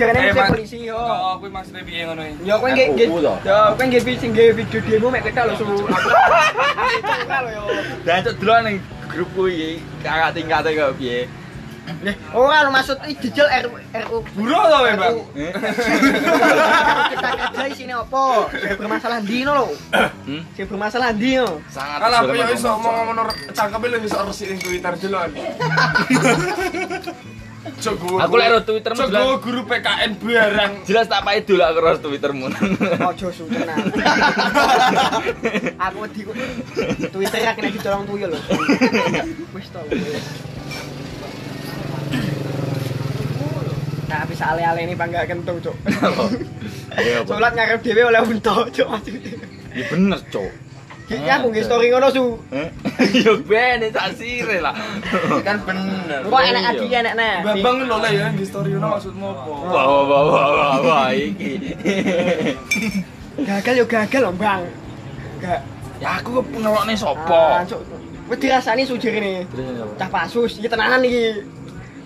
Diarani Eh, Mas. polisi yo. Oh, kuwi maksudnya piye ngono iki? Ya kowe nggih nggih. Ya kowe nggih sing nggih video demo mek ketok lho su. Aku lho yo. Dan cok dulu ning grup kuwi kakak tingkate kok piye. Ora lho maksud iki dijel RU RU. Buruh to, Bang. Eh? Kita kerja isine apa? Sing bermasalah ndi no lho. Hmm? Sing bermasalah ndi no. Sangat segala aku ya iso ngomong ngono cangkeme lu iso resik ning Twitter duluan. Jogo. Aku lek ro Twittermu Jogo jelas- guru PKN barang. Jelas tak pae dulu aku ro Twittermu. Ojo su tenan. Aku wedi. Twitter ra kena dicolong tuyul lho. Wis to. Nah, bisa ale-ale ini bangga kentung, Cuk. Iya, Pak. Sholat ngarep dhewe oleh unta, Cuk. Ya bener, Cok. Iki aku nggih story ngono, Su. Eh? Yo ben tak sire lah. kan bener Kok enak adi enak nah. Babang lho ya di story ono maksudmu apa? Wah wah wah wah wah iki. Gagal yo gagal lho, Bang. Gak. Ya aku ngelokne Ah, sopo? Cuk. Wis dirasani sujir ini. Cah pasus, iki tenanan iki.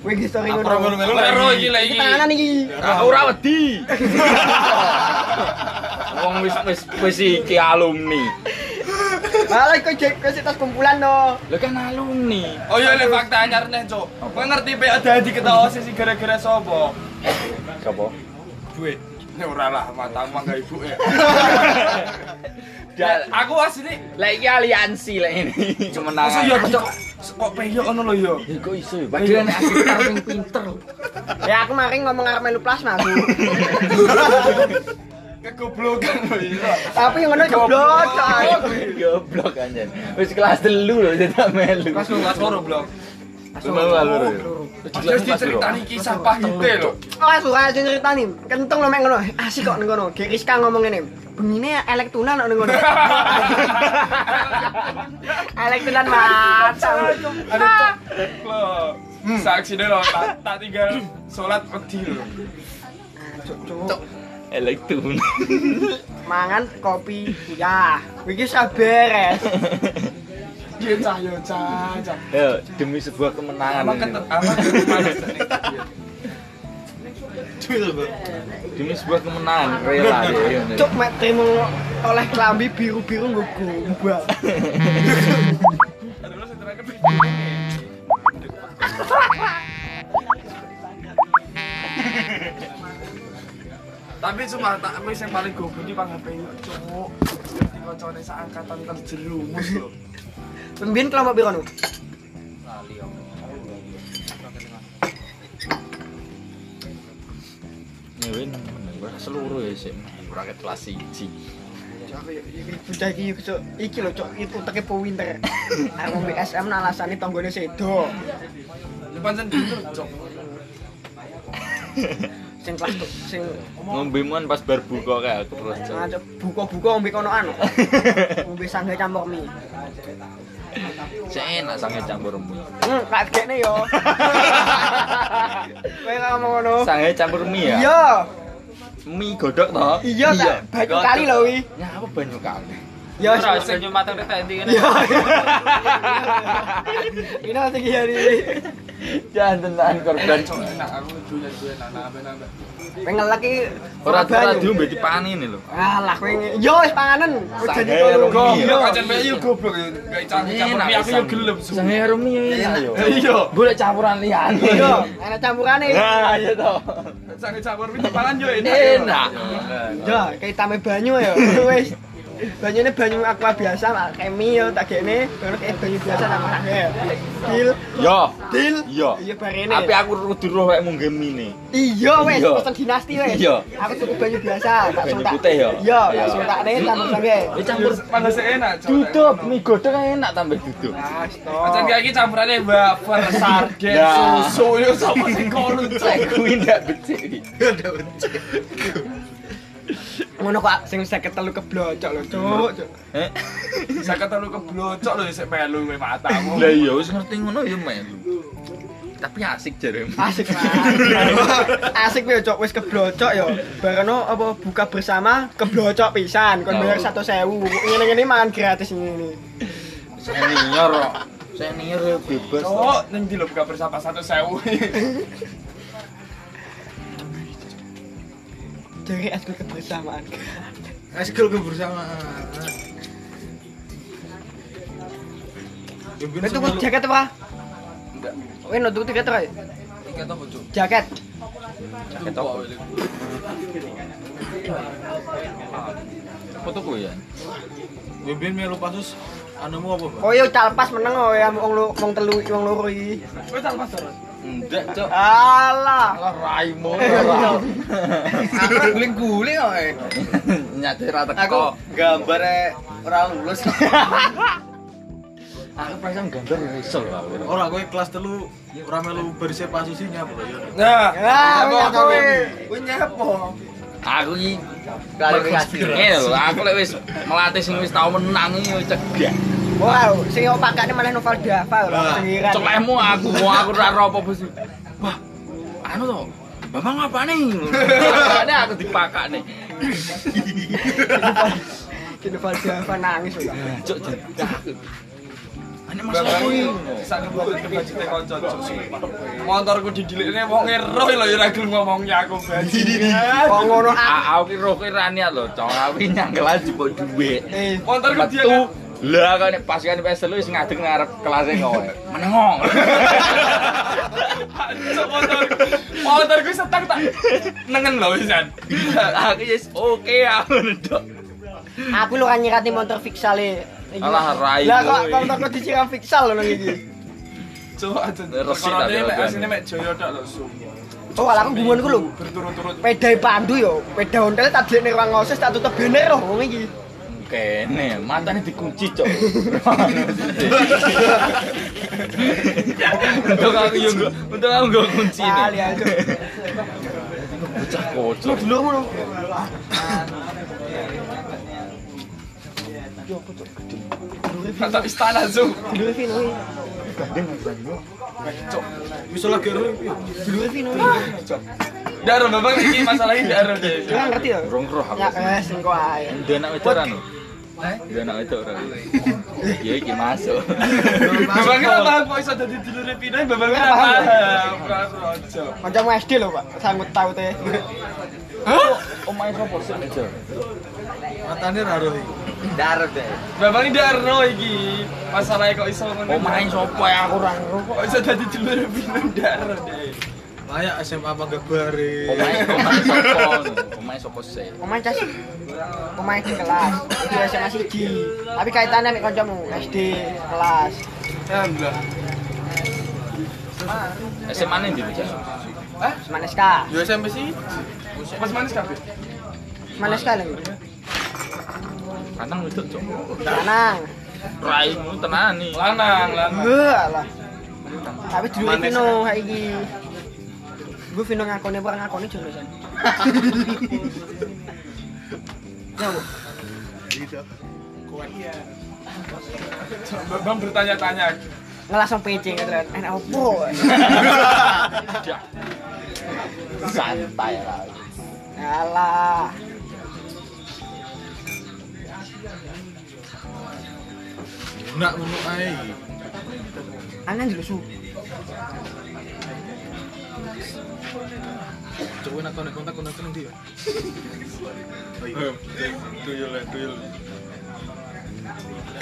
Kowe nggih story ngono. ora Lek ro iki lek Iki iki. tenanan iki. Aku ora wedi. Wong wis wis wis iki alumni. Malah kok jek kok tas kumpulan no. Lah kan alumni. Oh iya le fakta anyar nih, Cuk. Kowe ngerti PA dadi ketawa sih gara-gara sapa? Sopo? Duit. Nek ora lah matamu mangga ibu ya. Ya, Aku asli Lah iki aliansi lah ini. Masa ya Kemenangan. Cuk. Kok peyo ngono lho ya. Ya kok iso ya? Padahal nek aku paling pinter. Ya aku maring ngomong arep melu plasma aku. Kegoblokan lho iya. Tapi ngono jeblok coy. Goblok anjen. Wis kelas 3 lho tak melu. Kelas kelas loro blok. Mau alur. Terus diceritani kisah pahite lho. Oh, suka aja ceritani. Kentung lo mek ngono. Asik kok ning ngono. Gek Rizka ngomong ngene. Bengine elek tunan kok ning ngono. elek tunan macam. Ada cok lho. Saksi deh lho, tak tak tinggal sholat wedi lho. Cuk, cuk. Elektron. Mangan kopi ya. Iki sak beres. Iya cah, yo cah, cah. Ya, demi sebuah kemenangan. Tadi. Demi sebuah kemenangan rela ya. Cuk mek trimo oleh klambi biru-biru nggo gombal. Tapi cuma tak aku yang paling goblok iki panggape cowok. Ngerti koncone seangkatan terjerumus lho. Pembien kelompok piro nu? Ya win, gua seluruh ya sih. Bracket kelas 1. Cuk, iki bocah iki cuk. Iki lho cuk, itu teke pinter. Aku BSM alasane tanggone sedo. Pancen gitu, cok. Sing sing Ngombe muan pas bar buka kayak aku terus. Ngajak buka-buka ngombe konoan. Ngombe sangge campur mie. Saya enak sange campur mie. Hmm, kak gekne yo. Kowe ngomong ngono. Sange campur mie ya? Iya. Mie godok toh? Iya, tak banyu kali lho wi. Ya apa banyu kali? Ya ora sing banyu mateng nek endi ngene Iya. Ini gila nih. Jangan tenan korban. Cok, enak aku dunya duwe enak nambah-nambah. Pengen lagi Ora ora diombe dipani ini lho. Alah kowe yo wis panganan. Wis Sange jadi rumi. Iya, Iya. kacan bae yo goblok yo. Gak campur-campur mie aku yo gelem. Sange mie enak yo. Iya. Golek campuran liyane. Iya, enak campurane. Nah, iya toh. Sange campur pangan yo enak. Enak. Ya, kayak tambah banyu ya. Wis. Banyune banyu aqua biasa, kayak mie yo tak gekne, baru kayak banyu biasa tambah sange. Deal. Yo. Deal. Iya. Iya barene. Tapi aku kudu roh kayak mung mie Iya wes, pesen dinasti wes. Iya. Aku cukup banyu biasa, tak Banyu putih ya? Iya, tak suntakne tambah sange. Campur panas enak, duduk mie kan enak tambah duduk. Kacan kayak iki campurannya wafer, sarden, Nah. susu yo sama sing kono. Saya kuwi ndak becik ngono kok sing 53 keblocok lho, Cuk. Heh. 53 keblocok lho sik melu kowe matamu. Lah iya wis ngerti ngono ya melu. Tapi asik jare. Asik Asik ya cok wis keblocok ya. Bareno apa buka bersama keblocok pisan kon bayar 1000. Ngene-ngene mangan gratis ngene. Senior. Senior ya, bebas. Cok, ning di buka bersama 1000. Dari eskul kebersamaan. Eskul kebersamaan. Itu jaket apa? Enggak. Weh, no tuku tiket apa? Tiket apa, Cuk? Jaket. Jaket apa? Fotoku ya. Pimpin melu pasus anumu apa? Oh iya calpas meneng oh ya wong lu wong telu wong loro iki. Kowe tak pas terus. Enggak, Cok. Alah. Alah raimu. Aku guling-guling kok. eh. Nyate ra teko. Aku gambare ora lulus. Aku perasaan gambar ya iso lho. aku. Ora kowe kelas telu ora melu berise pasusi nyapa ya. Nah, Ah, apa wih, kowe? Kowe nyepo. Aku iki klarifikasi. Lho, aku lek wis melatih sing wis tau menang iki cegah. Wow, sing yo pakane malah novel Dava lho, Nah. Celehmu aku, mau aku ora apa bos. Wah, anu to. Bambang apa nih? Makanya aku dipakak nih. Kini novel Dava nangis lho. Cok, cok. Ini mas Bapak aku iki iki. sak ngebut ke bajute kanca Cuk. Motorku didilikne wong eroh lho ya ora gelem ngomongi aku baji. Kok ngono ah. Aku ki roh ki ra niat lho, cok aku ki nyangkel aja dhuwit. Eh, Motorku dia Lah kan pas kan PS lu wis ngadeg ngarep kelas e kowe. Menengong. Motorku. Motorku setak tak nengen lho wisan. Aku wis oke aku ndok. aku lu kan nyirati motor fiksale. Alah, rai, Lah kok boy. motorku disiram fiksal lho iki. Cuk aja. Resik ogan. asine mek Joyo tok lho sum. Oh, kalau aku gumunku lho. Berturut-turut. Pedai pandu yo, peda ontel tak ning ruang ngoses tak tutup bener loh wong iki. Kene, matane dikunci, Cok. Untung aku yo nggo, untung aku nggo kunci aja. Bocah kocok. dulur ngono. Kata istana. Dulur Vino. Cuk. Bisa lagi. Dulur Vino iki. Daro babang iki masalahnya daro deh. Lu ngerti yo? Rong roh aku. Ya ae. Ndek anak no? Ndek anak wedok ora. Iya iki masuk. Babang ora paham kok iso dadi dulure Pino, babang ora paham. Kancamu SD lho, Pak. Sanggut taute. Omahe sapa sih meja? Matane ra ero iki. Darep deh. Babang iki daro iki. Masalahnya kok iso ngono. Omahe sapa ya aku ora ngerti. Kok iso dadi dulure Pino daro deh. Layak SMA Manggabare. Omahe omahe sapa? Omahe sapa sih? Pemain cas. Pemain di kelas. Di SMA siji. Tapi kaitannya mek kancamu SD kelas. Alhamdulillah. SMA ndi meja? Hah? Seman SK. Yo SMP sih. Mas manis kabeh. SK lho. Kanang wedok, Cok. Lanang. Raimu tenan nih. Lanang, lanang. Heh, alah. Tapi dulu Manis, Vino iki. Gue Vino ngakoni apa ngakoni jero san. Ya, Bu. Babang bertanya-tanya. Ngelasong PC gitu kan. Enak opo? Santai lah. Alah. Nak ngono ae juga su. Coba nak konek kontak kontak nang ndi ya? Tuyul ya, tuyul.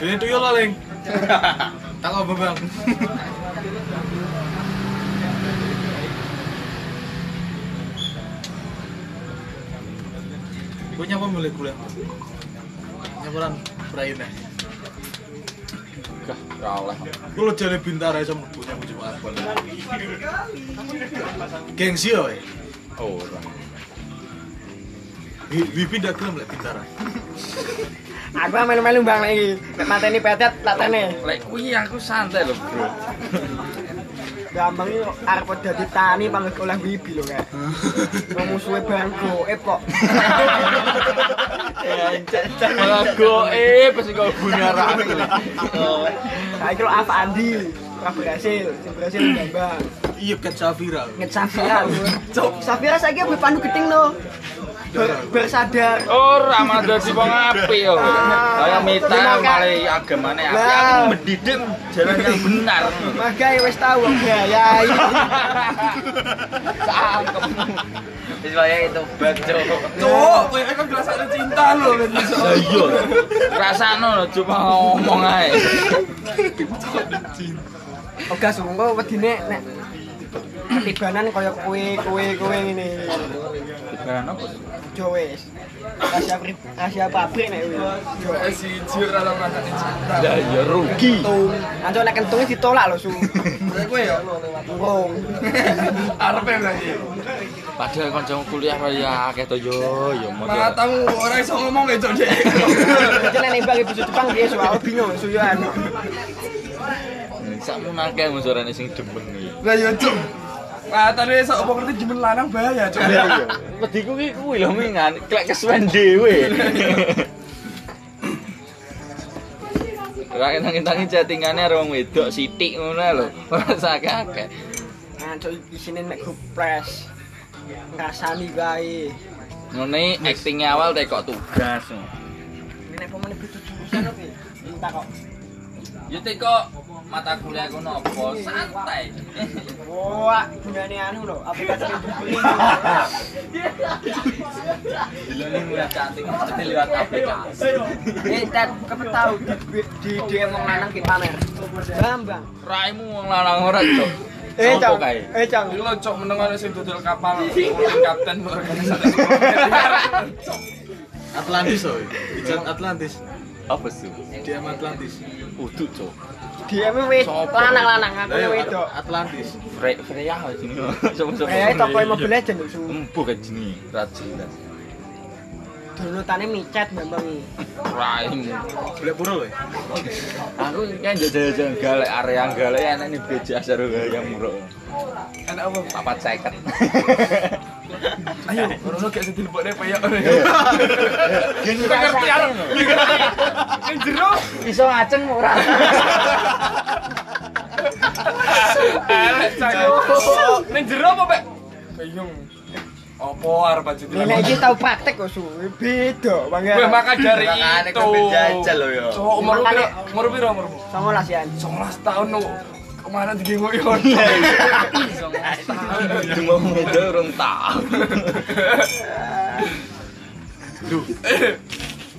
Ini tuyul lah, Leng. Tak apa, Bang. Gue nyapa mulai kuliah. Nyaparan Praina. Gah, ora oleh. Gue lo jadi bintara iso mlebu cuma apa. Gengsi ya, we. Oh, ora. Wipi ndak gelem lek bintara. Aku melu-melu bang lagi. Mateni petet tak tene. Lek kuwi aku santai lho, Bro. Gampang iki arep dadi tani panggil oleh wibi lho kayak. Wong musuhe bang goib kok. Malah goe pas kok bunar aku. Saiki lho Avandi. Ora berhasil, sing berhasil Bambang. Iya, Kat Safira. Nget Safira. Cuk, Safira saiki mbek pandu gedeng no. Ber- bersadar. Ora malah dadi wong apik yo. Kaya mita malah agamane apik. Aku mendidik jalan yang benar. Makanya wis tahu wong gayai. Cangkemmu. Wis wae itu bajo. Cuk, kowe kan ngrasakno cinta lho ben iso. Lah iya. Rasano lho cuma ngomong ae. Oga sungguh wedine nek ketibanan kaya kowe kowe kowe ngene. Bukan apa? kerja wis. Rahasia rahasia pabrik nek kuwi. Yo siji ora ana cinta. Ya ya rugi. Anco nek kentunge ditolak lho su. Kowe yo ngono. Arepe lagi. Padahal kanca kuliah ya akeh to yo yo mau. tau ora iso ngomong ya Cok. Jenenge nembang ibu Jepang dia su aku bingung su yo anu. Hmm, sakmu nake musorane sing demen iki. Lah yo Cok. Matane iso apa ngerti jemen lanang bahaya cok. Pediku ki kuwi lho mingan, klek kesuwen dhewe. Ora enang-enangi chattingane karo wong wedok sithik ngono lho. Ora sakake. Anco isine nek grup press. Ngrasani wae. Ngene acting awal tekok tugas. Ini nek pemene butuh jurusan opo? Minta kok. Ya tekok mata kuliah kono apa santai. Wah, gunane anu lho, aplikasi Google. Dilone mulai cantik mesti liwat aplikasi. Eh, tet kepe tau di di wong lanang ki pamer. Bambang. Raimu wong lanang ora, Cok. Eh, Apa Cang. Eh, Cang. Lho cok meneng ana sing dodol kapal, kapten organisasi. Atlantis oh. Ijan Atlantis. Apa sih? DM Atlantis. Uduk, Cok. DM wis Sopo? lanang-lanang aku ya, wedok. Atlantis. Fre Freya jenenge. Sopo-sopo. Eh, toko Mobile Legends lho, su. Empu kan jenenge, ra jelas. Downloadane micet Bambang iki. Raimu. Golek puro lho. Aku kan jajan-jajan galek area galek enak nih beja seru yang murah. Enak apa? Papat seket. Ayo, ora gak sedih mbok nek payah. Gini Ngerti arep. Ning jero Iso ngaceng jero apa, Pak? Bingung. Apa arep aja Nek iki tau praktek kok su. Beda banget. Wah, maka dari Makane itu. kowe jajal lho ya. Cok, umur Makane- piro? Umur piro umurmu? 19 yan. 19 tahun lo. Ke mana digengok yo? Cuma itu urung tahu.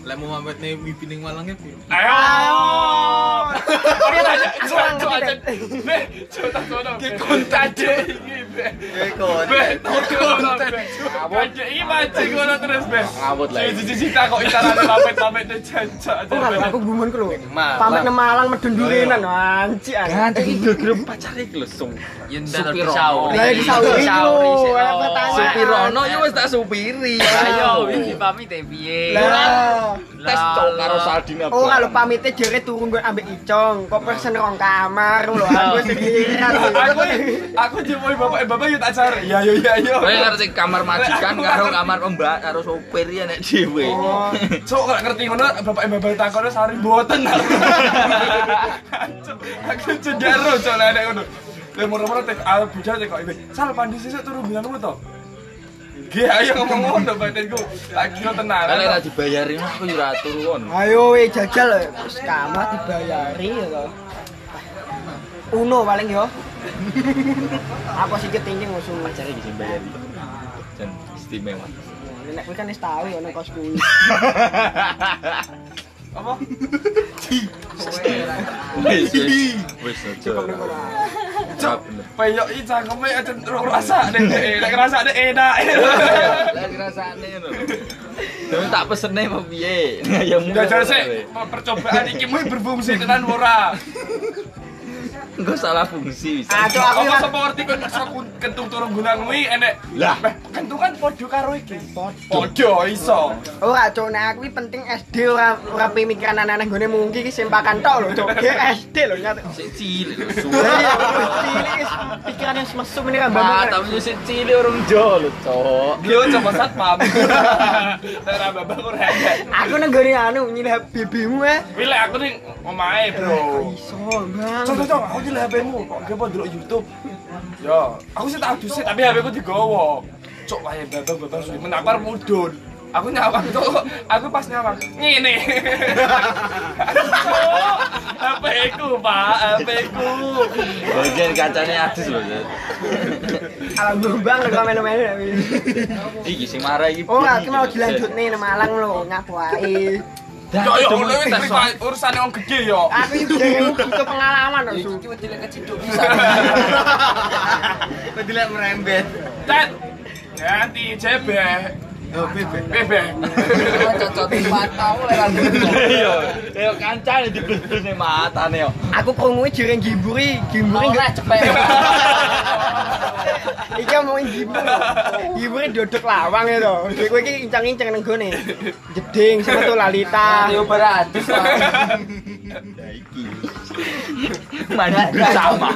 Lek mau mampet nih wifi ning Malang ya. piye? Ayo. Oke, tanya. Cok, Kurang cok aja. ngerti. Be, cok tak kono. Ki kontak Ya. Be, kontak. Aja iki mancing ngono terus, Be. Ngawut lah. Tak kok icarane pamit-pamit. Oh, kalau aku gumun ku lho. Pamit nang Malang medun durenan anci an. Ganti iki gara-gara pacare iki lho, Sung. Supirono. Lah iki sauri lho. Apa tanya? Supirono ya wis tak supiri. Ayo, iki pamit e piye? Lah. tes cok karo Saldina. Oh, kalau pamitnya jare turun gue ambek Icong, kok pesen rong kamar lho, aku sekiran lho. Aku aku jempol bapak bapak yo tak cari. Ya yo ya yo. Kowe ngerti kamar majikan karo kamar pembak karo sopir ya nek dhewe. Oh, Cok kalau ngerti ngono bapak bapak takono sari mboten. Aku cedero cok nek ngono. Lah moro-moro tek ah bujal tek kok. Sal pandi sesuk turu bilanmu to. Nggih ayo ngomong ngono batinku. Tak kira tenan. Kalau ora dibayarin aku yo ora turun. ayo we jajal. Wis kamar dibayari ya to. Uno paling yo. Apa sih ketinggi musuh iki sing bayari. Dan istimewa. Nek kan wis tau ya nang kos kuwi. Apa? Wis wis wis aja. Cok, peyok iki cangkeme aja rasa deh. Nek ngerasa deh enak. Lah rasane ngono. Tapi tak pesene apa piye? Ya. Jajal sih, percobaan iki mau berfungsi tenan ora. Engko salah fungsi bisa. Aduh aku Apa ya. sapa ngerti kok iso kentung turun gunang kuwi enek. Lah. Beh, kentung kan padha karo iki. Padha iso. Ora cok nek aku penting SD ora ora pemikiran anak-anak gone mungkin iki sempakan tok lho cok. SD lho nyata. Sik cilik lho. Iya, cilik pikiran yang mesum ini kan Ah, Bambang. tapi yo sik cilik urung jo lho, Cok. Dia coba satpam. Ora babak ora. Aku nang gone anu nyilih bibimu eh. Wile aku ning omahe, Bro. Iso, Bang. Cok, cok, cok, aku nyilih HP-mu kok gak mau delok YouTube. Ya, aku sih tak sih, tapi HP ku digowo. cok wae babang babang suwi men aku arep mudun aku nyawang tuh aku pas nyawang ngene Cok, HP ku pak HP ku Bagian kacanya adus lho. Zat. Alam Bambang kok melu-melu. Iki sing marah iki. Oh, aku mau dilanjut nih nang Malang lho, nyapu ae. Yo yo ngono wis urusane wong gede yo Aku iki butuh pengalaman lho. Iki lek keciduk bisa. Dilihat merembet. Tet ganti cebek Oh, bebek. bebek Cocok di mata oleh kan. Iya, kancane ning matane yo. Aku krungu jeneng gimburi, gimburi Ora cepet. Iki mau gimburi. Gimburi dodok lawang ya to. Kowe iki incang-incang nang gone. Jeding sama tuh Lalita. Yo beratus. Mana sama.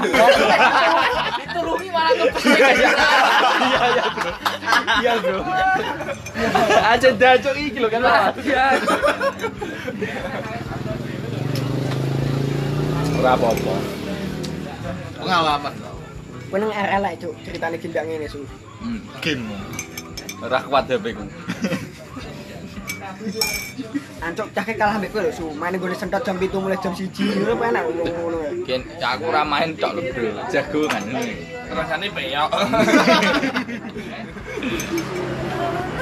Turungi malah kepes. Iya, Bro. Aja dacok iki lho kan. Ya. Ora apa-apa. Pengalaman. Nang RL ae, Cuk. Ceritane gendang ngene, Su. Hmm, game. Ora kuat HP ku. Ancok cah kalah mbek kowe lho, Su. Main gone sentot jam 7 mulai jam 1. Ngono apa enak wong ngono ya. Ken ya aku ora main tok lho, Bro. Jago kan. rasane peyok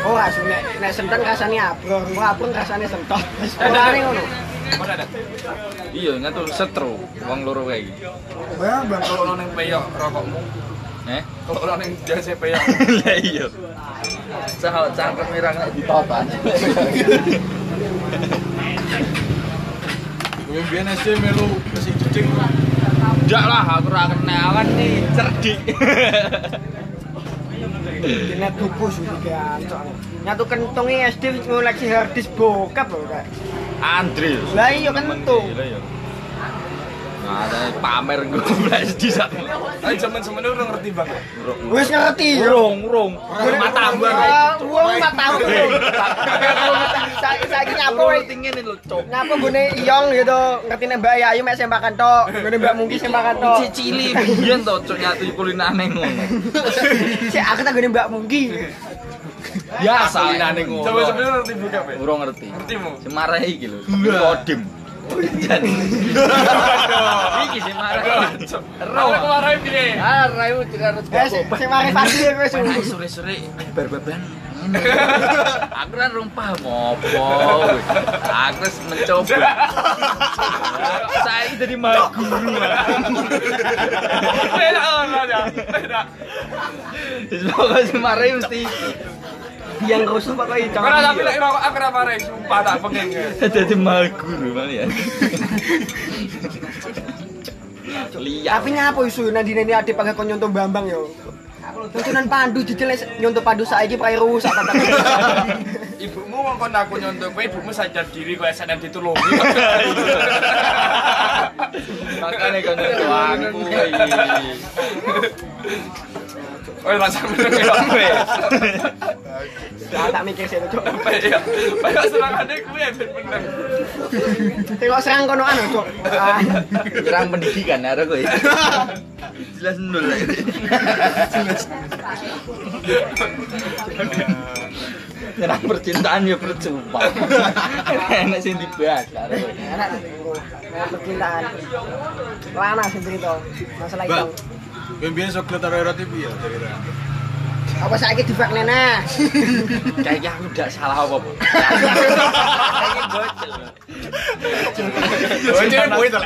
Oh, asu nek nek sentot rasane abror, wong abror rasane sentot. Sepurane ngono. Mana ada? Iya, nyatu setro wong loro kae iki. Bang, bang kalau ono ning peyok rokokmu, Eh? kalau ono ning jase peyok. Lah iya. Cah cangkem mirang nek ditotan. Gue biyen SD melu mesin cucing. Ndak lah, aku ora kenal kan nih cerdik. Dene buku Su iki ancok. Nyatu kentunge SD ngoleksi harddisk bokap lho, Kak. Andre. Lah iya kentung. Lah iya. Nah, ada pamer gue belas di sana. Ayo zaman-zaman udah ngerti bang. Wis ngerti. Urung, urung. Mata abang. Wong mata urung. Saiki saiki nyapu wae. tinggi nih lo, cok. Nyapu gone iyong gitu. Ngerti nek Mbak Ayu mek sembakan tok. Gone Mbak Mungki sembakan tok. Cicili, biyen to cok nyatu kulinane ngono. Sik aku tak gone Mbak Mungki. Biasa kulinane ngono. Zaman-zaman udah ngerti buka. Urung ngerti. Ngertimu? Semarahi iki lho. Kodim. Jadi. Iki sing marah. Roh kemarin piye? Ah, rayu tidak harus Eh, sik sik mari pasti kowe. Pengen sore-sore berbeban. Aku kan apa. Aku wis mencoba. Saya jadi mau guru. Beda ono ya. Semare mesti Yang rusuh pokoke jangan. Karena tapi lek rokok aku ora marah, sumpah tak pengen. jadi mau guru mal ya. Lihat. Tapi nyapu isu nanti nanti ade pakai kon nyontoh Bambang yo. Tuntunan pandu lek nyontoh pandu saiki pakai rusak kata. Ibumu ngongkon aku nyontok kowe, ibumu sadar diri kowe sadar ditulungi. Makanya kan itu aku. Oh, rasa meneng kowe. Lah tak mikir sih cok. Iya. Kayak serangane kowe ben meneng. Tengok serang kono anu cok. Ah, Kurang pendidikan ada kowe. Jelas nol. Nyerang percintaan ya percuma. Enak sing dibahas. karo. Enak Enak percintaan. Lana sih cerita masalah itu. Gue biyen soklet karo roti piye kira-kira. Apa saiki nena? Kayaknya aku udah salah apa. Kayaknya bocil. Bocil tak.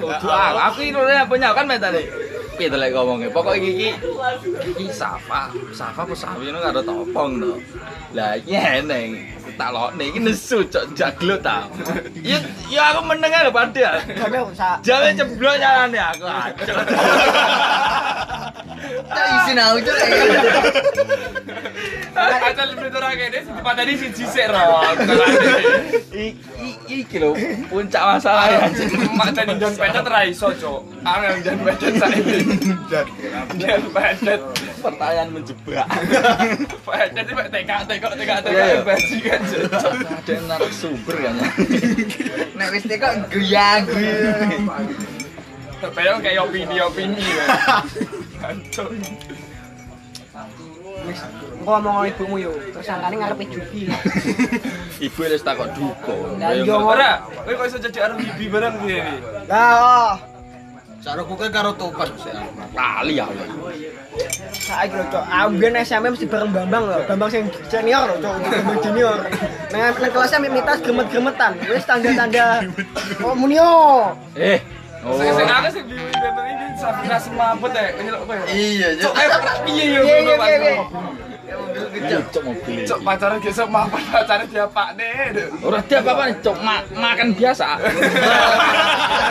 Kudu aku, ini udah punya kan metode. Piye to lek ngomongnya? Pokok iki iki iki Safa, Safa apa Sawi ngono karo topong to. Lah iki eneng. Tak lokne iki nesu cok jaglo ta. Ya ya aku meneng ae lho padha. Tapi usah. Jangan ceblok nyalane aku. Tak isin aku cok. Ada lebih ora kene sing padani siji sik ro. Iki lho puncak masalah ya. Mak tani John Petet ra iso, Cuk. Angel John Petet. Dan John Petet. Pertanyaan menjebak. Petet tekok tekak Iya, iya. tekok bajingan. Ada narasumber kan ya. Nek wis teko guyang guyang. Bayang kayak opini-opini ya. Hancur. wis engko ngomong ibumu yo tersangkane ngarepe Juki Ibu wis takok duka. Lah, iya, Ora, kowe kok iso jadi arep bibi bareng piye iki? lah oh Saroku kan karo topas sih. Kali ya. saiki lho cok aku biyen SMP mesti bareng Bambang lho Bambang sing senior lho cok Bambang junior nang nang kelasnya mimitas gemet-gemetan wis tanda-tanda oh munio Eh. Oh. Sing sing aku sing bibi bareng iki Safira semaput ya. Nyeluk kowe. Iya, Cok, eh piye yo Iya, iya, iya, iya. Cok mobil. Cok pacaran gesek mapan pacaran dia Pak Dek. Ora dia apa-apa cok ma makan biasa.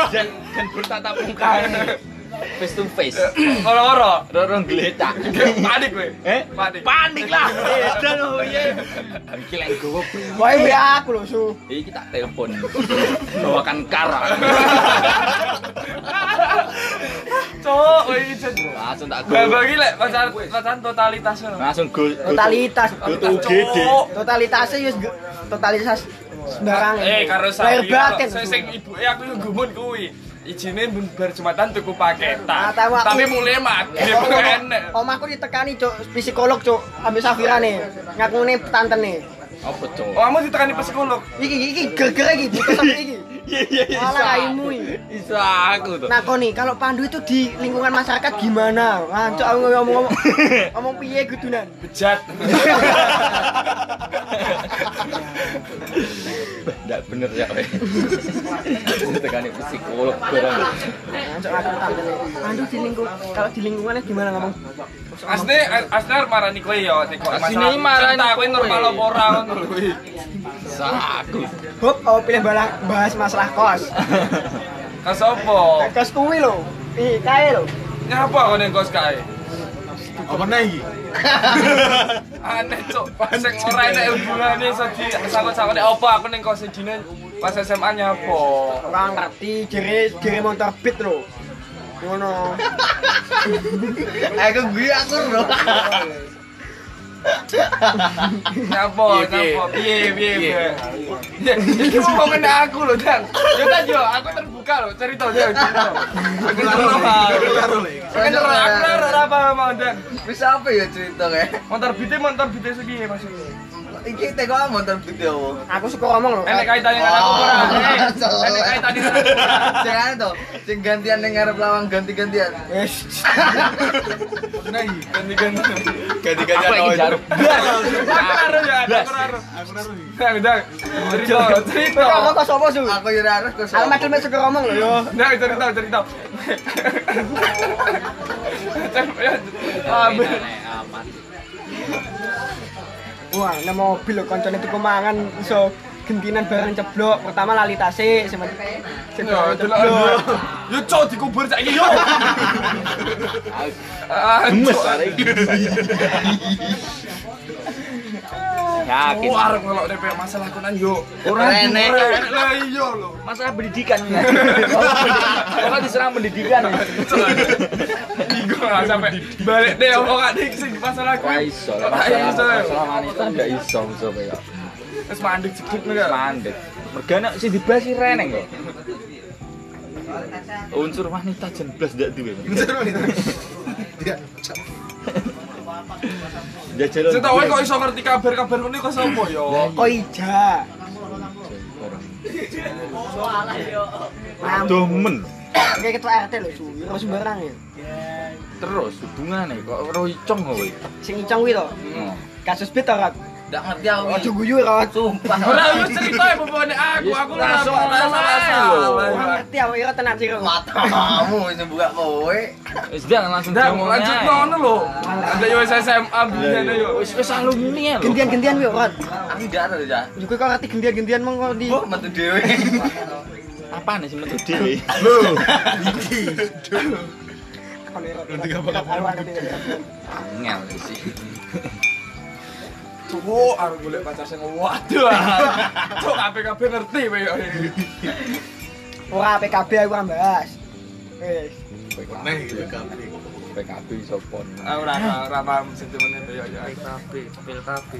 dan dan bertatap muka. Face to face. Ora-ora. Dorong geletak. Panik kowe. Eh? Panik. Panik lah. Dan oh iya. Iki lek gowo Wae be aku lho su Iki tak telepon. Bawakan kara. Cok, iki. Langsung tak go. Bambang iki lek pacaran pacaran totalitas. Langsung go. go- totalitas Go to UGD. totalitasnya wis totalitas sembarang Eh, karo Saya sing ibuke aku yo gumun kuwi. Ijine bar Jumatan tuku paketan. Ah, aku. Tapi mulai maghrib enek. Omahku ditekani cuk psikolog cuk ambil Safira nih ngakune tantene Apa cok? Oh, kamu ditekani psikolog. iki iki geger iki bukan sampe iki Iya iya iya. Alah, iki. Iso aku tuh. nakoni kalau Pandu itu di lingkungan masyarakat gimana cuk aku ngomong ngomong ngomong piye kudunan Bejat. Enggak bener ya, weh. Tekani psikolog barang. Nah, cuk aku tantene Pandu di lingkung kalau di lingkungannya gimana ngomong Asli asli arep marani kowe teko Asline marani kowe. normal apa ora ngono lho Iso aku. Hop, oh pilih balah bahas masalah kos. Ka sopo? Kos kuwi lho. Ih, kae lho. Nyapa kok ning kos kae? Apa nih iki? Aneh cok, sing ora enek hubungane iso di sakut-sakute apa aku ning kos dine pas SMA nyapa? Ora ngerti jere jere motor beat lho. Ngono. Aku gue aku bro. Nyapa? Nyapa? Piye piye piye? Ya, iki ngomongan aku lho, Dan. Yo kan yo, aku terbuka lho, cerita yo. Aku terbuka. Karo le. Kan ora aku ora apa mau Dan. Bisa apa ya cerita kayak? Motor bite motor bite sepiye maksudnya? Iki teko video. Aku suka ngomong lho. Enek kaitannya dengan aku ora? Eh, Enek kaitannya dengan aku ora? Jangan tuh, sing gantian ning ngarep lawang ganti-gantian. Wes. Nah iki. Ganti-ganti. Ganti-ganti aku jarum. Aku karo ya, aku karo. Aku karo iki. Nah, udah. Cerita, cerita. Kok kok sapa su? Aku yo ora harus kok. Aku macam suka ngomong lho yo. Nah, cerita, cerita. Abe. Wah, nang mobil lho koncone tuku mangan iso gentinan bareng ceblok. Pertama lali tase sing sing Yo, ceblok. Yo, cok dikubur saiki yo. Ah, Gemes arek. Yakin. Oh, arep ngelok DP masalah kunan yo. Ora Rene. Ora lah iya lho. masalah pendidikan. Kalau diserang pendidikan. Iku lah sampai balik deh omongan dik sing masalah kuwi. iso, Ora masalah wanita ndak iso iso kaya. Wis mandek jeduk enggak? Mandek. Mergane sing dibahas si Reneng kok. Unsur wanita jen blas ndak duwe. Dia. Jajal. Sing kok iso ngerti kabar-kabar ngene kok sapa yo? Kok ija. Domen. Kayak ketua RT lho su. Ora sembarang ya. Terus hubungane kok ora icong kowe. Sing icong kuwi to. Oh. Kasus beat to, Ndak ngerti aku. Ojo guyu, Rat. Sumpah. Ora yo cerita ya bobone aku, aku ora salah. lho. Ora ngerti aku ira tenan sih. Rat. Matamu sing buka kowe. Wis dia langsung Ndak diomongin lanjut ngono lho. Ada yo SMA biyen yo. Wis wis alumni ya lho. Gentian-gentian. Aku ndak ada ya. Yo kowe kok ngerti gentian-gentian mong kok di Oh, metu dhewe. Apa nih sih metu dhewe? Ngerti apa? Ngel sih. Cuk, aku golek pacar sing waduh. Cuk, kabeh-kabeh ngerti kowe yo. Ora PKB aku ora bahas. Wis. Iki kabeh. PKB sopon. Ah, ora ora paham sentimennya ya ya. PKB, PKB.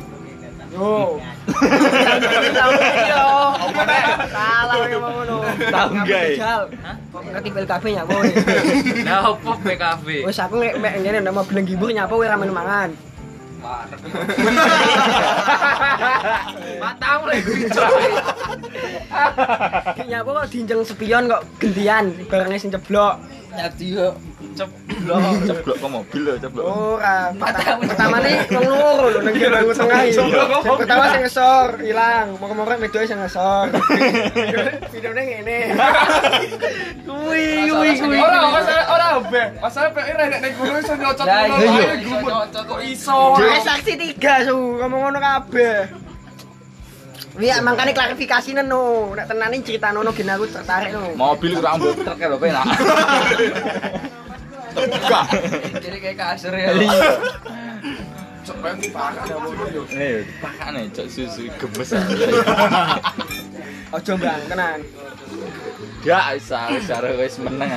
Yo. Yo. Salah mau ngono. Tahu? Jal. Kok ngerti PKB nyapa we? Lah opo PKB? Wis aku nek mek ngene ndak mau beleng gibur nyapa we ra melu mangan. Matamu lek nyapa kok dinjeng spion kok gantian barangnya sing ceblok. Nyati yo. Ceblok, ceblok ke mobil lho, ceblok. Ora, pertama nih wong loro lho nang bangku tengah iki. Pertama sing ngesor ilang, moro-moro medoe sing ngesor. Videone ngene. Kuwi kuwi kuwi. Ora masalah ora be. Masalah pe ora nek gunung iso nyocot ngono. iya. Kok iso? Saksi tiga su ngomong ngono kabeh. Iya, makanya klarifikasi no. Nek tenanin cerita nono gini aku tertarik no. Mobil kurang mbok truk penak. Tegak. Jadi kayak kasur ya. Ben dipakai ya yo. Eh, pakane cok susu gemes. Ojo bang, tenan. Gak isa wis meneng.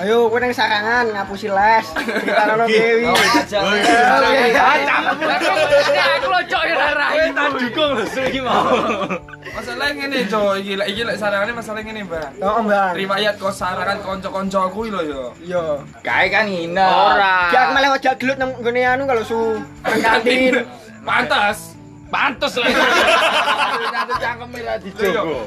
Ah. Ayo, kowe nang sarangan ngapusi les. Cerita nono Dewi. Aku lo cok ya rai. Tak dukung lho su iki mau. Masalah ngene, Cok. Iki lek iki lek sarangane masalah ngene, Mbak. Oh, Bang. Riwayat kok sarangan kanca-kancaku lho yo. Iya. Kae kan ina. Gak aku malah wajah gelut nang gone anu kalau su kantin. Pantas. Pantes lah. Dijogo.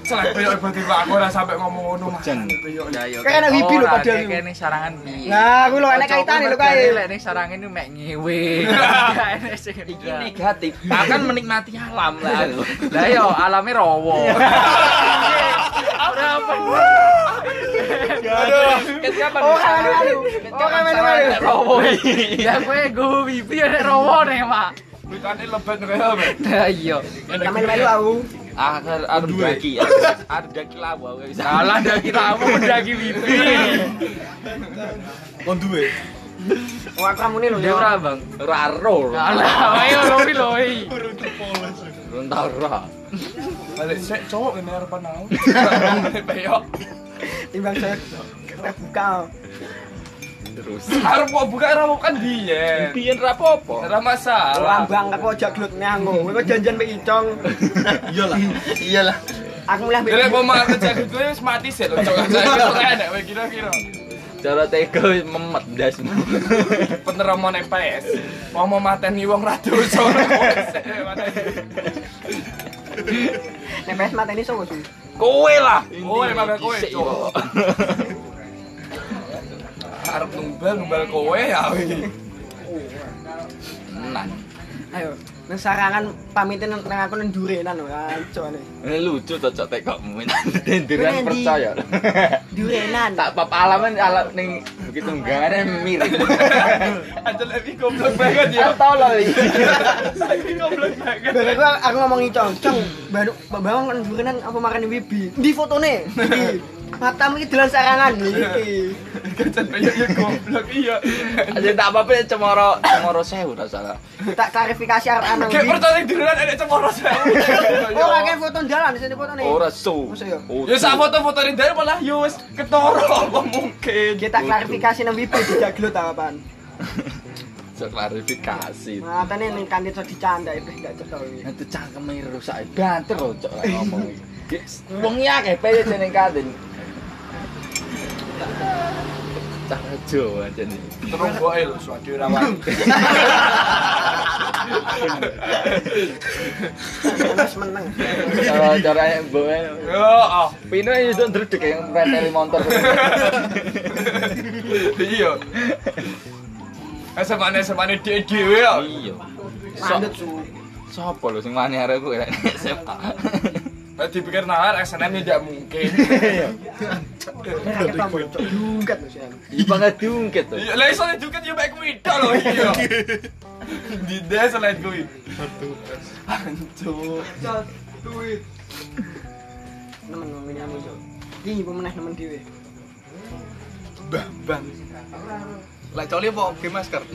ibu tiba aku ora sampe ngomong ngono. Ya yo. Kayak anak wibi lho padahal. Kayak sarangan piye? Nah, lho kaitane lho kae. Lek ning sarangan ini mek ngewe. Iki negatif. Akan menikmati alam lah. Lah yo alame? Aduh. Ketika Oh, kan. Oh, kan. Rowo. Ya ya. Wikane lebet kaya apa? Lah iya. Kan melu aku. Akhir ada daki. Ada daki lawa wis. Salah daki tamu daki wibi. Kon duwe. Aku ramune lho. Ya ora, Bang. Ora ro. Alah, ayo lori lori. Run tau ora. Balik sik cowok ngene arepan aku. Timbang saya buka. Terus. Arep kok buka ora mau kan biyen. Biyen ra apa-apa. Ora masalah. Lambang aku aja gelut nang aku. Kowe kok janjian mek icong. Iyalah. Aku mulai Dene mau mangan jadi gue wis mati lho cok. Saya ora enak kowe kira-kira. Cara tega memet ndas. Peneromon PS. Mau mau mateni wong ra dosa. Nek pes mateni sopo sih? Kowe lah. Kowe malah kowe, Cok. Arep numbal numbal kowe ya. Tenan. Ayo, nang sarangan pamitin nang nang aku nang durenan lho, kancane. Ini lucu tuh cok tekokmu. Denderan Kowe ndi? percaya. Durenan. Tak pap alaman ala ning begitu enggaknya mirip. Aja lebih goblok banget ya. Tolol iki. Saiki goblok banget. Bareng aku, aku ngomong icong, cong, baru bawang kan durenan apa makan wibi. Di fotone. Iki. Matamu iki dolan sarangan iki. Kacan peyok ya goblok iya. Aja tak apa-apa cemoro cemoro sewu ra salah. Tak klarifikasi arek ana Kayak percaya dirulan ada cemoro saya. Oh, kakek foto dalan sini fotone. Ora su. Masa ya? Ya sak foto-foto di dalam malah yo wis ketoro apa mungkin. Kita klarifikasi nang wibi tidak gelut apaan. Cok klarifikasi. Matane ning kantin so dicanda itu enggak cetol. Itu cangkeme rusak banter lho cok lek ngomong iki. Wong ya peye jeneng kantin. Cara Jawa jane. Terus gue lho suatu rawan. Wis meneng. Cara caranya mbok Yo, ah. Pino itu ndredeg yang preteli motor. Iya. Semane semane dhewe dhewe ya. Iya. Mandut su. Sopo lho sing mani arek kuwi SMA. Nah, dipikir nalar SNM tidak mungkin. Dugat lho sih. Iki banget diungkit to. Iya, lah iso juga yo mek kuwi tok lho iya. Di desa selain kuwi. Hancur. Duit. Nemen ngomongin anu cok. Iki pemenah nemen dhewe. Bang. Lah coli apa ge masker?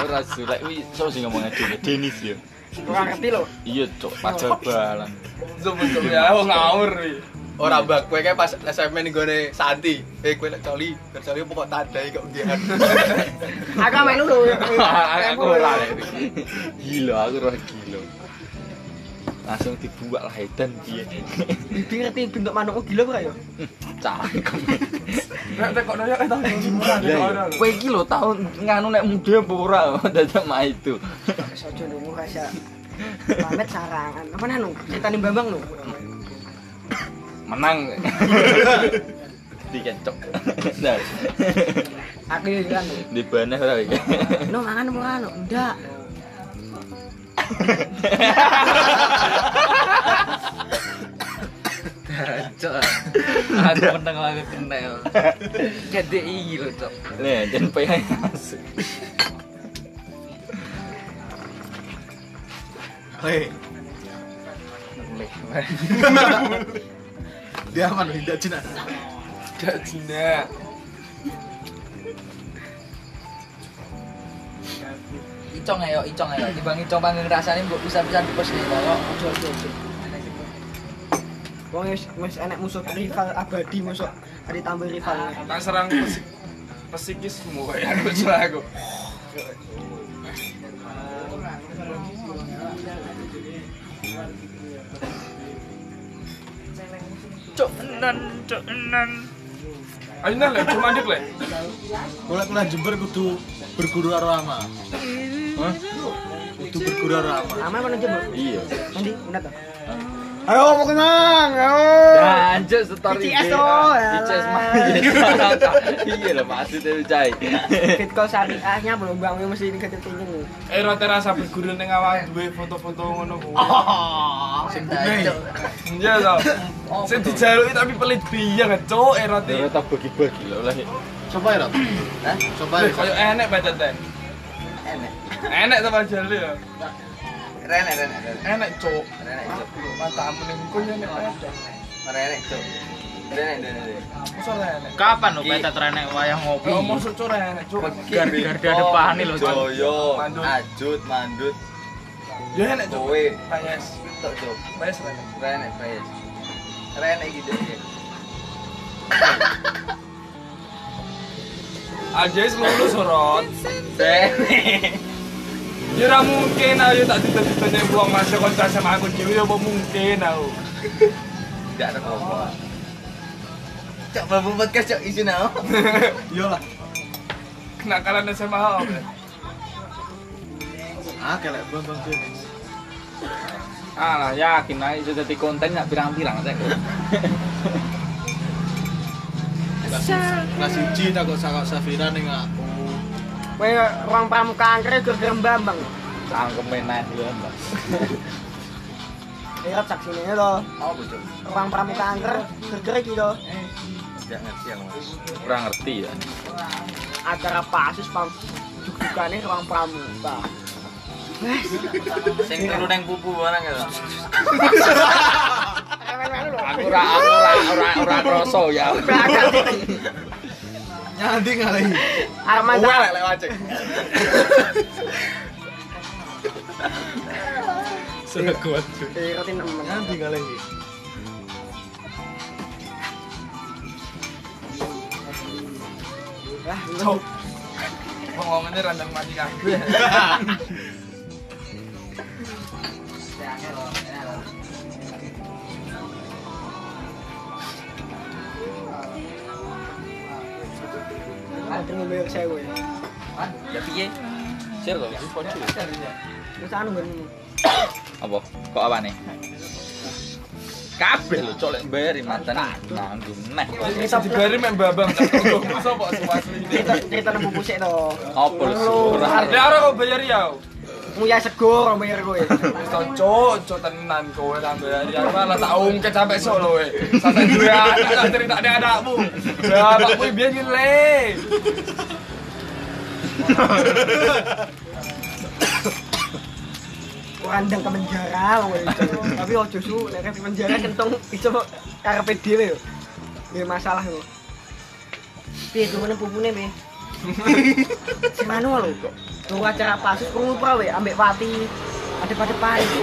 Ora su lek wi so sing ngomongnya dhewe Denis yo. Ora ngerti lho. Iya cok pajal balan. Zoom zoom ya, oh ngawur wi. ora bak kowe kae pas SMP ning gone Santi. Eh kowe nek coli, nek coli pokok tandai kok ngehan. Aku melu lho. aku ora lek. Gila, aku ora gila. Langsung dibuat lah edan piye. Bibi ngerti bentuk manukku gila ora ya? Cangkem. Nek eh tau jimburan Lah iya. Kowe iki lho tau nganu nek muda apa ora dadak mah itu. Sojo nunggu rasa pamit sarangan. Apa nanu? Cetane Bambang lho. Menang. Dikencok. Aku ya kan. di ora iki. No mangan apa anu? Ndak. Cok. Aku menang lagi kena. Gede iki lho, Cok. Nih, jan payah masuk. Hei. Dia aman tidak Cina. Cina. Icong ayo, icong ayo. Dibang icong panggung rasane mbok bisa-bisa dipes nih kok. Ojo ojo ojo. Wong wis wis enek musuh rival abadi musuh ada tambah rival. Tak serang pesik pesikis semua ya salah aku. Cok enan, cok enan. Ayo nang lek cuma ndik lek. Kowe lek kuliah Jember kudu berguru karo ama. Hah? Berguru karo ama. Aman mana coba? Iya. Nanti benar toh? Ayo mau kenang, ayo. Lanjut story. ICS ya ICS mah. lah. Iya lah maksudnya cai. Bitcoin syariahnya belum bang, mesti ini kecil tinggi. Eh rata rasa berguru ning awak duwe foto-foto ngono kuwi. Sing Cok. Iya toh. Sing dijaluki tapi pelit biang cuk eh roti. Ora tak bagi-bagi lah. Coba ya, Rot. Hah? Coba Lho, ya. Kayak enek baca teh. Enek. Enek ta jalu ya. Renek, renek, renek. Enek cuk. Renek, Cok. Matamu ning kuwi enek enek. Renek, Cok. Renek, renek, renek. Kapan lo peta trenek wayang ngopi? Oh, mosok cuk enek cuk. Garda depan nih lo, Cok. Joyo, ajut, mandut. Ya enek cuk. Kowe. Payes. Tok, Cok. Payes enek. Renek, Payes. Renek gitu ya. Aja lulus sorot. Ya ora mungkin ayo tak ditanya buang masa kontra sama aku dhewe ya apa mungkin aku. Tidak ada apa Cok, babu podcast, Cok. Isi nao. Iyalah. Kenakalan SMA apa? Ah, kelek sini. Ah, yakin aja sudah di konten nggak pirang-pirang saya. Kelas siji tak kok sakak Safira ning aku. Kowe ruang pramuka angker gara-gara Bambang. Cangkem meneh ya, Mbak. Lihat saksinya to. Apa, Cok? Ruang pramuka angker gara-gara iki. Tidak ngerti aku. Kurang ngerti ya. Acara pasus pam duk-dukane ruang pramuka. Sing turu neng pupu barang ya. Lho. Aku ora aku ora ora ora kroso ya. Nyandi ngalahi. Arman Kowe lek lek wajek. Sudah kuat. Eh, roti nemen. Nyandi ngalahi. Lah, Cuk. Ngomongannya randang mati kabeh. Ada ngombe saya kowe. Ya piye? Share kok iki pojok. Wis anu ben. Apa? Kok apa nih? Kabeh lho colek mantan nanggung neh. Bisa dibari mek babang tak tunggu sapa asli. Cerita nang buku sik to. Apa lho ora kok bayar ya. Muya sego bayar kowe. Wis to cuk, cuk tenan kowe tak bayar ya. Malah tak ungkit sampai sok lho we. Sampai duwe anak tak ceritane anakmu. Ya bapakku biyen ngile. Randang ke penjara kowe. Tapi ojo su nek ke penjara kentong iso karepe dhewe yo. Ya masalah yo. Piye gimana pupune piye? Semanu lho Tunggu acara pasus krungu pra we ambek pati. Ada pada pari.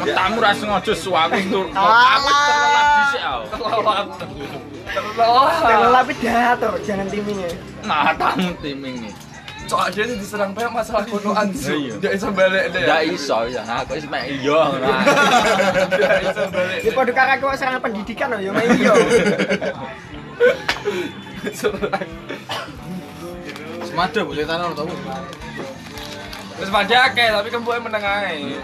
Metamu ra sengaja suwaku tur. Alah. Aku terlalu dhisik. Kelelap. Kelelap pidato, jangan timingnya. Matamu timing nih. Cok dia ini diserang banyak masalah kono ansu. Iya. Dia iso balik deh. Ndak iso ya. Aku wis mek iya. nah. Dia iso balik. Ya padha kakak kok serangan pendidikan loh, ya main yo. Serang. Semada bu ceritanya lo tau. Terus pada akeh tapi kembuke meneng ae.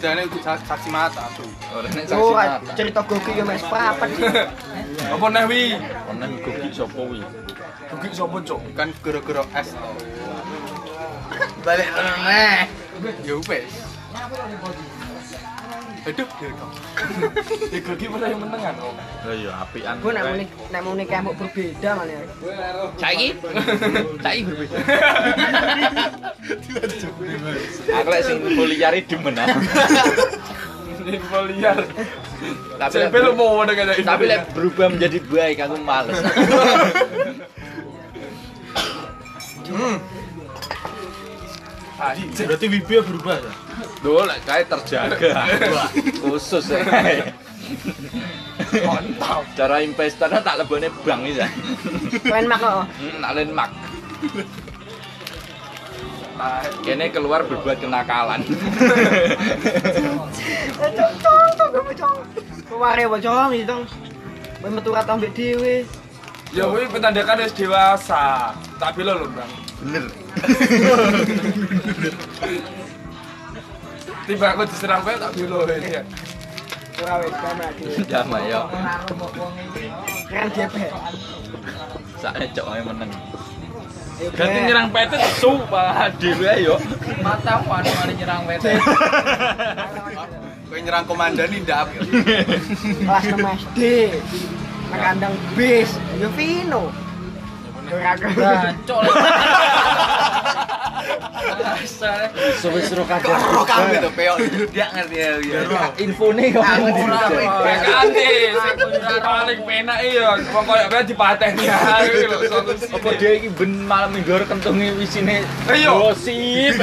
Dan itu saksi mata tuh. Ora nek Oh, saksi mata. cerita goki yo mes papat. Apa neh wi? Ono gugi sapa kuwi? Gugi sapa cok? Kan gero-gero es tau. Balik meneh. Ya wes. Aduh, ya kau. Ya malah yang menengan. Lah ya apian. Gue nek muni nek muni kayak mau berbeda malah. Saiki? Saiki berbeda. Aku lek sing kuliah demen ah. Ini liar. Tapi Sampai lu mau dengan itu. tapi lek berubah menjadi baik aku males. Anjing. Berarti Wibi berubah ya? Duh, lek kae terjaga. Khusus ya. Mantap. Cara investornya tak lebone bank ya. Main mak kok. Hmm, tak len mak. Kene keluar berbuat kenakalan. Eh, Cong, cong, cong, gue cong. Kemare bocong itu. Metu ra ambek dhewe. Ya kuwi penandakan wis dewasa. Tak bilo lho, Bang. Bener. Tiba aku diserang kowe tak bilo ya. Ora wis damai dhewe. Damai yo. Keren DP. Sakne cok ae meneng. Ganti nyerang PT su Pak dhewe yo. Matamu anu nyerang PT. Kau nyerang komandan ini ndak kelas 6 SD. Nang kandang bis, yo Vino. Gancok. Asal. Suwe-suwe kabeh. Karo kabeh to peok. Dia ngerti ya. ya. Infone kok ora. Ya sing paling penak iya, wong koyo kowe dipateni ae lho solusi. Apa dia iki ben malam minggu kentunge wisine Ayo. gosip.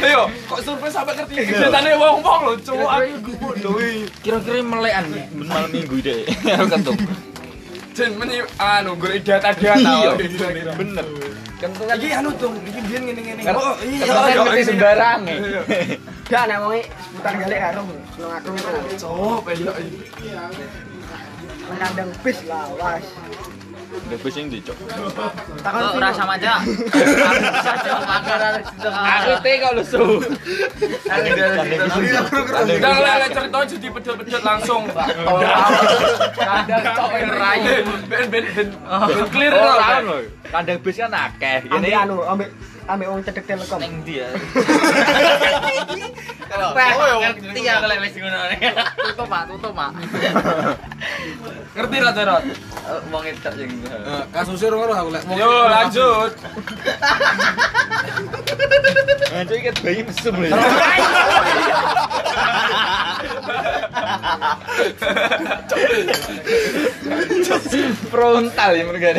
Ayo, kok survei sampai ngerti kegiatane wong-wong lho, cowok aku bodoh Kira-kira melekan ben malam minggu deh. Kentung. jen meni anu gue data dia tahu bener. Kentut iki anu dong iki biyen ngene-ngene kok oh, iya yo sembarang ya nek wong e putar galek karo nang aku. Cok yo iya. Menandang pis lawas Udah pusing di cok. Takon Oh, ora sama aja. Aku saja makanan Aku teh kalau su. Udah lah, lah cerita jadi pedot-pedot langsung. Kandang cok rayu. Ben ben ben ben clear Oh, lho. lho. Kandang bis kan akeh. Gini. anu, ambek ambek wong cedek telekom. ning ndi ya? Ngerti ya kalau wis ngono. Tutup, Mak, tutup, Mak. Ngerti ra Terot? Wong itu sing Kasusnya orang aku lek. Yo lanjut. Anjir iki bayi mesum lho. Frontal ya mereka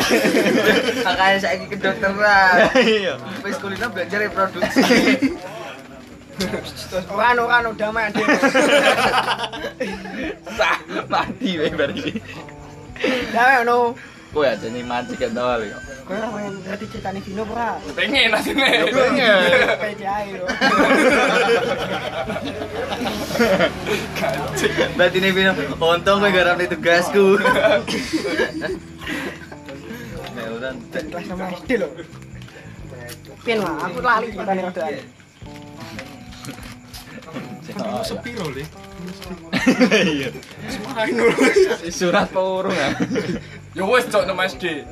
makanya saya ke kedokteran. Iya. Wis kulino belajar reproduksi. Ora ora anu damai dhewe. Sah mati wae bari. Damai anu. Kowe aja nih mancing kan tau lho. Kowe ora pengen ngerti ceritane Vino ora? Pengen asine. Pengen. PCI lho. Berarti nih Vino, untung gue garap nih tugasku. Melan. kelas sama SD lho. Pin lah, aku lali ceritane rodaan. Sepi loh le. Iya. Surat purung ah. Yo wis cok nang SD.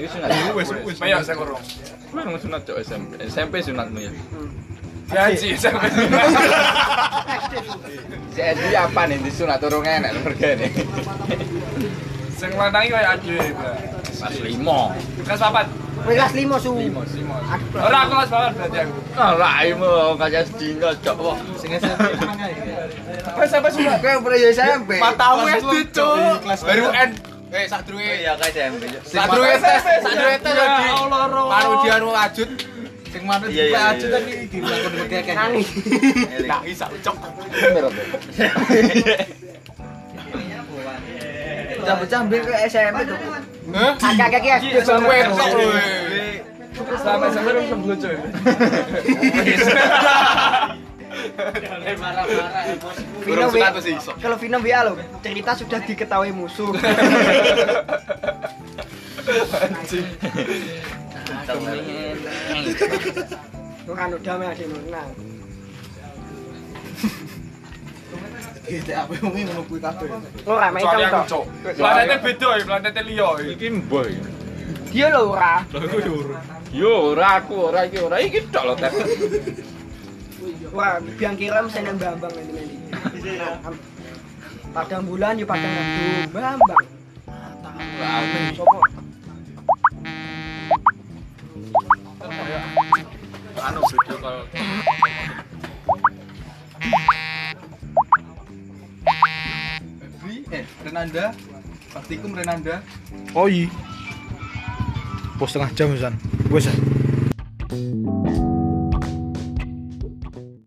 Itu sunat. Wes wes. Mayo saya. Kurang sunat cok SMP. SMP sunatmu ya. Gaji. Si SD apa nih di sunat turun enak mergane. Sing lanang koyo ade. Pas limo. Kelas papat. Kowe kelas 5 su. Ora aku kelas papat berarti aku. Ah, raimu kayak sedino cok kok. Sing SMP menang ae. Kowe sampai sudah. Jadi SMP. Matamu SD, Cuk. Kelas Baru N. Eh sak druwe. Iya kayak SMP. Sak tes, sak druwe tes Ya lagi. Dia anu ajut. Sing mana Iya, di iya, ajut tadi dilakon bekeken. Nangis. Nangis sak cok. Bener tuh. Bocah-bocah mbek ke SMP tuh. Agak-agak ya langsung lucu. Vino W- Kalau Vino WA lo, cerita sudah diketahui musuh. Lu kan udah ade menang. Gitu apa yang ngono kuwi kabeh. Lo ra main aku. Cok. Planetnya beda ya, planetnya liya. ya. Iki boy. Dia lo ora. Yo ora aku ora iki ora iki tok lho. Wah, biang kira mesen yang Bambang nanti nanti. Padang bulan ya padang waktu Bambang. Tahu. Sopo? Anu video call. Renanda, Praktikum Renanda. Oh iya. Pos setengah jam San. Wes. San.